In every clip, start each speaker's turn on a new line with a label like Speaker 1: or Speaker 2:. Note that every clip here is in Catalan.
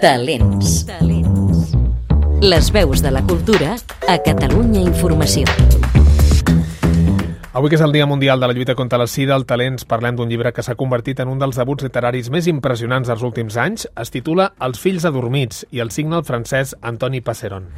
Speaker 1: Talents. Talents. Les veus de la cultura a Catalunya Informació.
Speaker 2: Avui que és el Dia Mundial de la lluita contra la sida, el Talents parlem d'un llibre que s'ha convertit en un dels debuts literaris més impressionants dels últims anys. Es titula Els fills adormits i el signa el francès Antoni Passeron.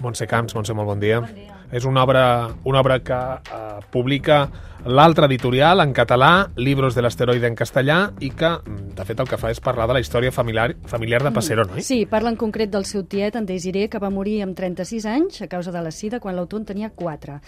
Speaker 2: Montse Camps, Montse, molt bon dia. Bon dia. És una obra, una obra que eh, publica l'altre editorial en català, Libros de l'asteroide en castellà, i que, de fet, el que fa és parlar de la història familiar, familiar de Passerón, oi?
Speaker 3: Sí, parla en concret del seu tiet, en Desiré, que va morir amb 36 anys a causa de la sida quan l'autor en tenia 4.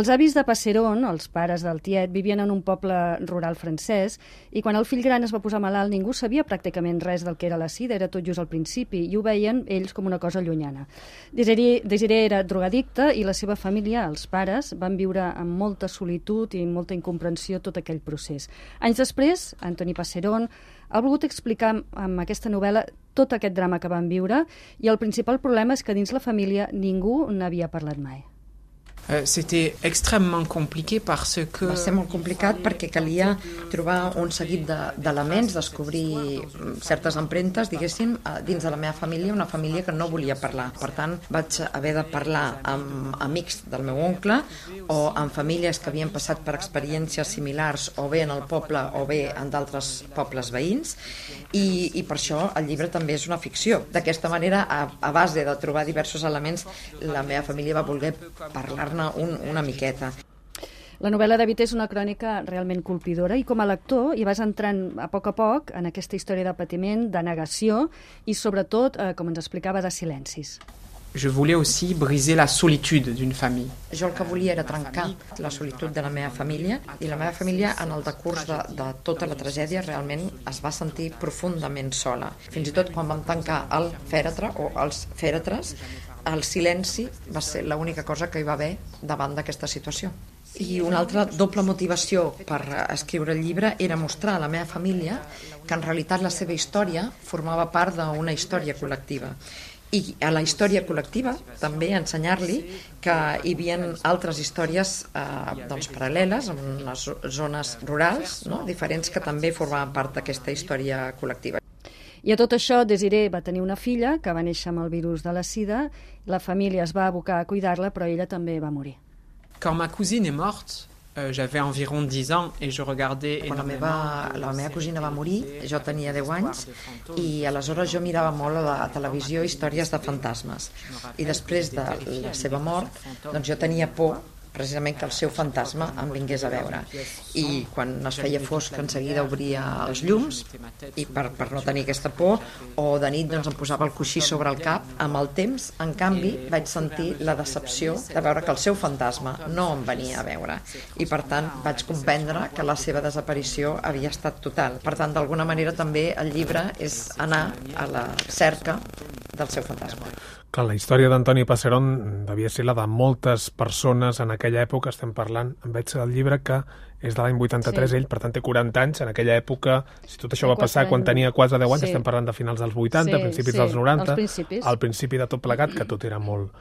Speaker 3: Els avis de Passerón, els pares del tiet, vivien en un poble rural francès i quan el fill gran es va posar malalt ningú sabia pràcticament res del que era la sida, era tot just al principi i ho veien ells com una cosa llunyana. Desiré, Desiré era drogadicte i la seva família, els pares, van viure amb molta solitud i molta incomprensió tot aquell procés. Anys després, Antoni Passerón ha volgut explicar amb aquesta novel·la tot aquest drama que van viure i el principal problema és que dins la família ningú n'havia parlat mai.
Speaker 4: Euh, c'était extrêmement compliqué parce que...
Speaker 5: Va ser molt complicat perquè calia trobar un seguit d'elements, de, descobrir certes empremtes, diguéssim, dins de la meva família, una família que no volia parlar. Per tant, vaig haver de parlar amb amics del meu oncle o amb famílies que havien passat per experiències similars o bé en el poble o bé en d'altres pobles veïns i, i per això el llibre també és una ficció. D'aquesta manera, a, a base de trobar diversos elements, la meva família va voler parlar-ne un, una miqueta.
Speaker 3: La novel·la de Vita és una crònica realment colpidora i com a lector hi vas entrant a poc a poc en aquesta història de patiment, de negació i sobretot, eh, com ens explicava, de silencis.
Speaker 4: Je voulais aussi briser la solitude d'une famille.
Speaker 5: Jo el que volia era trencar la solitud de la meva família i la meva família en el decurs de, de tota la tragèdia realment es va sentir profundament sola. Fins i tot quan vam tancar el fèretre o els fèretres el silenci va ser l'única cosa que hi va haver davant d'aquesta situació. I una altra doble motivació per escriure el llibre era mostrar a la meva família que en realitat la seva història formava part d'una història col·lectiva i a la història col·lectiva també ensenyar-li que hi havia altres històries eh, doncs, paral·leles en les zones rurals no? diferents que també formaven part d'aquesta història col·lectiva.
Speaker 3: I a tot això, Desiré va tenir una filla que va néixer amb el virus de la sida, la família es va abocar a cuidar-la, però ella també va morir.
Speaker 4: Quand ma cousine est morte, euh, j'avais environ 10 ans et je regardais
Speaker 5: Quan la meva, la meva cosina va morir, jo tenia 10 anys i aleshores jo mirava molt a la televisió històries de fantasmes. I després de la seva mort, doncs jo tenia por precisament que el seu fantasma em vingués a veure. I quan es feia fosc en seguida obria els llums i per, per no tenir aquesta por o de nit doncs em posava el coixí sobre el cap. Amb el temps, en canvi, vaig sentir la decepció de veure que el seu fantasma no em venia a veure i per tant vaig comprendre que la seva desaparició havia estat total. Per tant, d'alguna manera també el llibre és anar a la cerca del seu fantasma.
Speaker 2: Clar, la història d'Antoni Passerón devia ser la de moltes persones en aquella època, estem parlant, em veig el llibre que és de l'any 83, sí. ell per tant té 40 anys, en aquella època, si tot això sí, va passar quan tenia quasi 10 anys, sí. estem parlant de finals dels 80, sí, principis sí, dels 90, al principi de tot plegat, que tot era molt,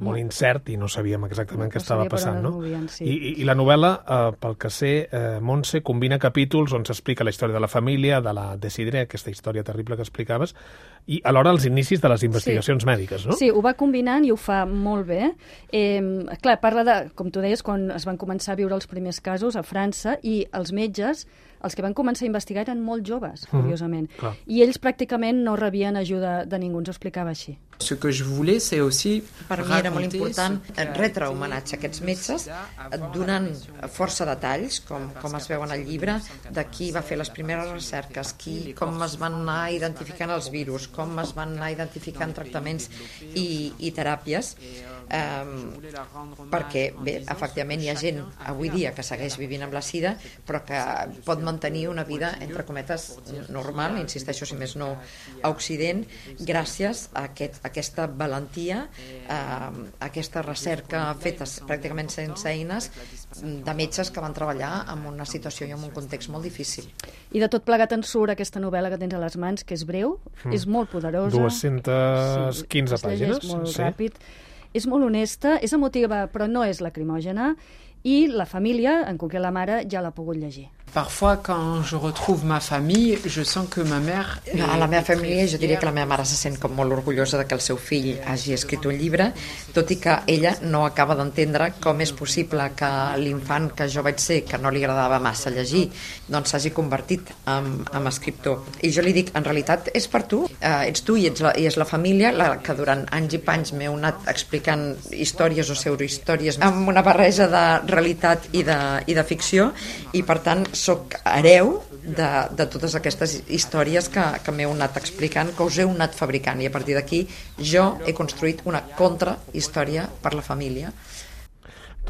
Speaker 2: molt incert i no sabíem exactament no, què estava passant, no? Movien, sí. I, i, I la novel·la, eh, pel que sé, eh, Montse, combina capítols on s'explica la història de la família, de la Desidre, aquesta història terrible que explicaves, i alhora els inicis de les investigacions
Speaker 3: sí.
Speaker 2: mèdiques, no?
Speaker 3: Sí, ho va combinant i ho fa molt bé. Eh, clar, parla de, com tu deies, quan es van començar a viure els primers casos a França i els metges els que van començar a investigar eren molt joves, mhm, curiosament. Mm -hmm, I ells pràcticament no rebien ajuda de ningú, ens ho explicava així.
Speaker 4: Ce que je voulais, c'est aussi
Speaker 5: mi era molt important retre homenatge a aquests metges donant força detalls, com, com es veu en el llibre, de qui va fer les primeres recerques, qui, com es van anar identificant els virus, com es van anar identificant tractaments i, i teràpies, eh, perquè, bé, efectivament hi ha gent avui dia que segueix vivint amb la sida, però que pot mantenir una vida, entre cometes, normal, insisteixo, si més no, a Occident, gràcies a, aquest, a aquesta valentia, a aquesta recerca feta pràcticament sense eines de metges que van treballar en una situació i en un context molt difícil.
Speaker 3: I de tot plegat en surt aquesta novel·la que tens a les mans, que és breu, mm. és molt poderosa.
Speaker 2: 215 sí, pàgines.
Speaker 3: És molt sí. ràpid. És molt honesta, és emotiva, però no és lacrimògena, i la família, en concret la mare, ja l'ha pogut llegir.
Speaker 4: Parfois, quand je retrouve ma famille, je sens que ma mère...
Speaker 5: A la meva família jo diria que la meva mare se sent com molt orgullosa de que el seu fill hagi escrit un llibre, tot i que ella no acaba d'entendre com és possible que l'infant que jo vaig ser, que no li agradava massa llegir, doncs s'hagi convertit en, en escriptor. I jo li dic, en realitat és per tu, eh, ets tu i, ets la, i és la família la que durant anys i panys m'heu anat explicant històries o pseudohistòries amb una barreja de realitat i de, i de ficció, i per tant sóc hereu de, de totes aquestes històries que, que m'heu anat explicant, que us heu anat fabricant. I a partir d'aquí jo he construït una contrahistòria per la família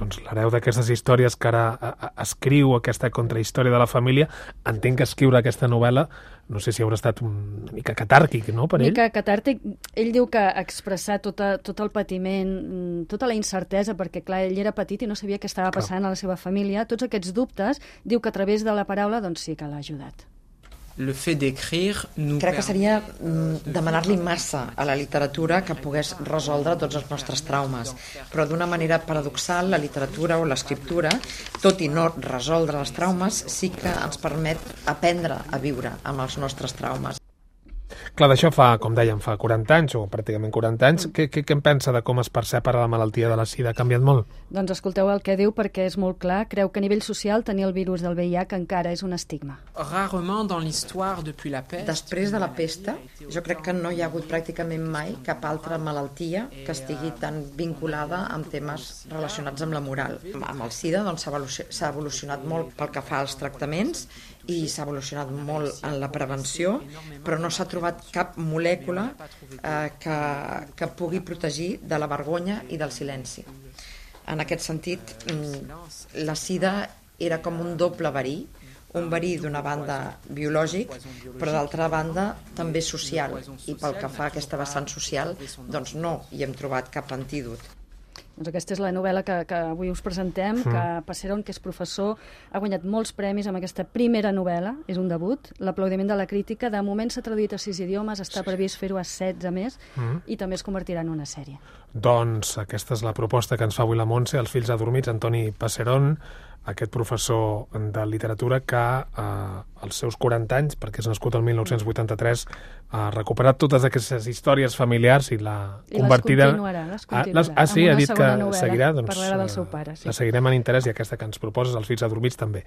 Speaker 2: doncs l'hereu d'aquestes històries que ara a, a, escriu aquesta contrahistòria de la família, entenc que escriure aquesta novel·la no sé si haurà estat una mica catàrquic, no, per ell?
Speaker 3: Mica catàrtic. Ell diu que expressar tota, tot el patiment, mm, tota la incertesa, perquè, clar, ell era petit i no sabia què estava passant clar. a la seva família, tots aquests dubtes, diu que a través de la paraula, doncs sí que l'ha ajudat
Speaker 4: le fait d'écrire nous
Speaker 5: Crec que seria mm, demanar-li massa a la literatura que pogués resoldre tots els nostres traumes, però d'una manera paradoxal la literatura o l'escriptura, tot i no resoldre els traumes, sí que ens permet aprendre a viure amb els nostres traumes.
Speaker 2: Clar, d'això fa, com dèiem, fa 40 anys, o pràcticament 40 anys. Què, què, què en pensa de com es percep ara la malaltia de la sida? Ha canviat molt?
Speaker 3: Doncs escolteu el que diu perquè és molt clar. Creu que a nivell social tenir el virus del VIH encara és un estigma.
Speaker 4: Rarement dans l'histoire depuis la peste...
Speaker 5: Després de la pesta, jo crec que no hi ha hagut pràcticament mai cap altra malaltia que estigui tan vinculada amb temes relacionats amb la moral. Amb el SIDA doncs, s'ha evolucionat molt pel que fa als tractaments i s'ha evolucionat molt en la prevenció, però no s'ha trobat cap molècula eh, que, que pugui protegir de la vergonya i del silenci. En aquest sentit, mm, la sida era com un doble verí, un verí d'una banda biològic, però d'altra banda també social. I pel que fa a aquesta vessant social, doncs no hi hem trobat cap antídot.
Speaker 3: Doncs aquesta és la novel·la que, que avui us presentem, mm. que Passeron, que és professor, ha guanyat molts premis amb aquesta primera novel·la, és un debut, l'aplaudiment de la crítica, de moment s'ha traduït a sis idiomes, està previst fer-ho a 16 més, mm. i també es convertirà en una sèrie.
Speaker 2: Doncs aquesta és la proposta que ens fa avui la Montse, els fills adormits, Antoni Passeron, aquest professor de literatura que eh, als seus 40 anys, perquè és nascut el 1983, ha recuperat totes aquestes històries familiars i l'ha convertida...
Speaker 3: I les continuarà, les continuarà.
Speaker 2: Ah, ah, sí, ha dit que seguirà, doncs
Speaker 3: parlarà del seu pare, sí.
Speaker 2: la seguirem en interès i aquesta que ens proposes, Els fills adormits, també.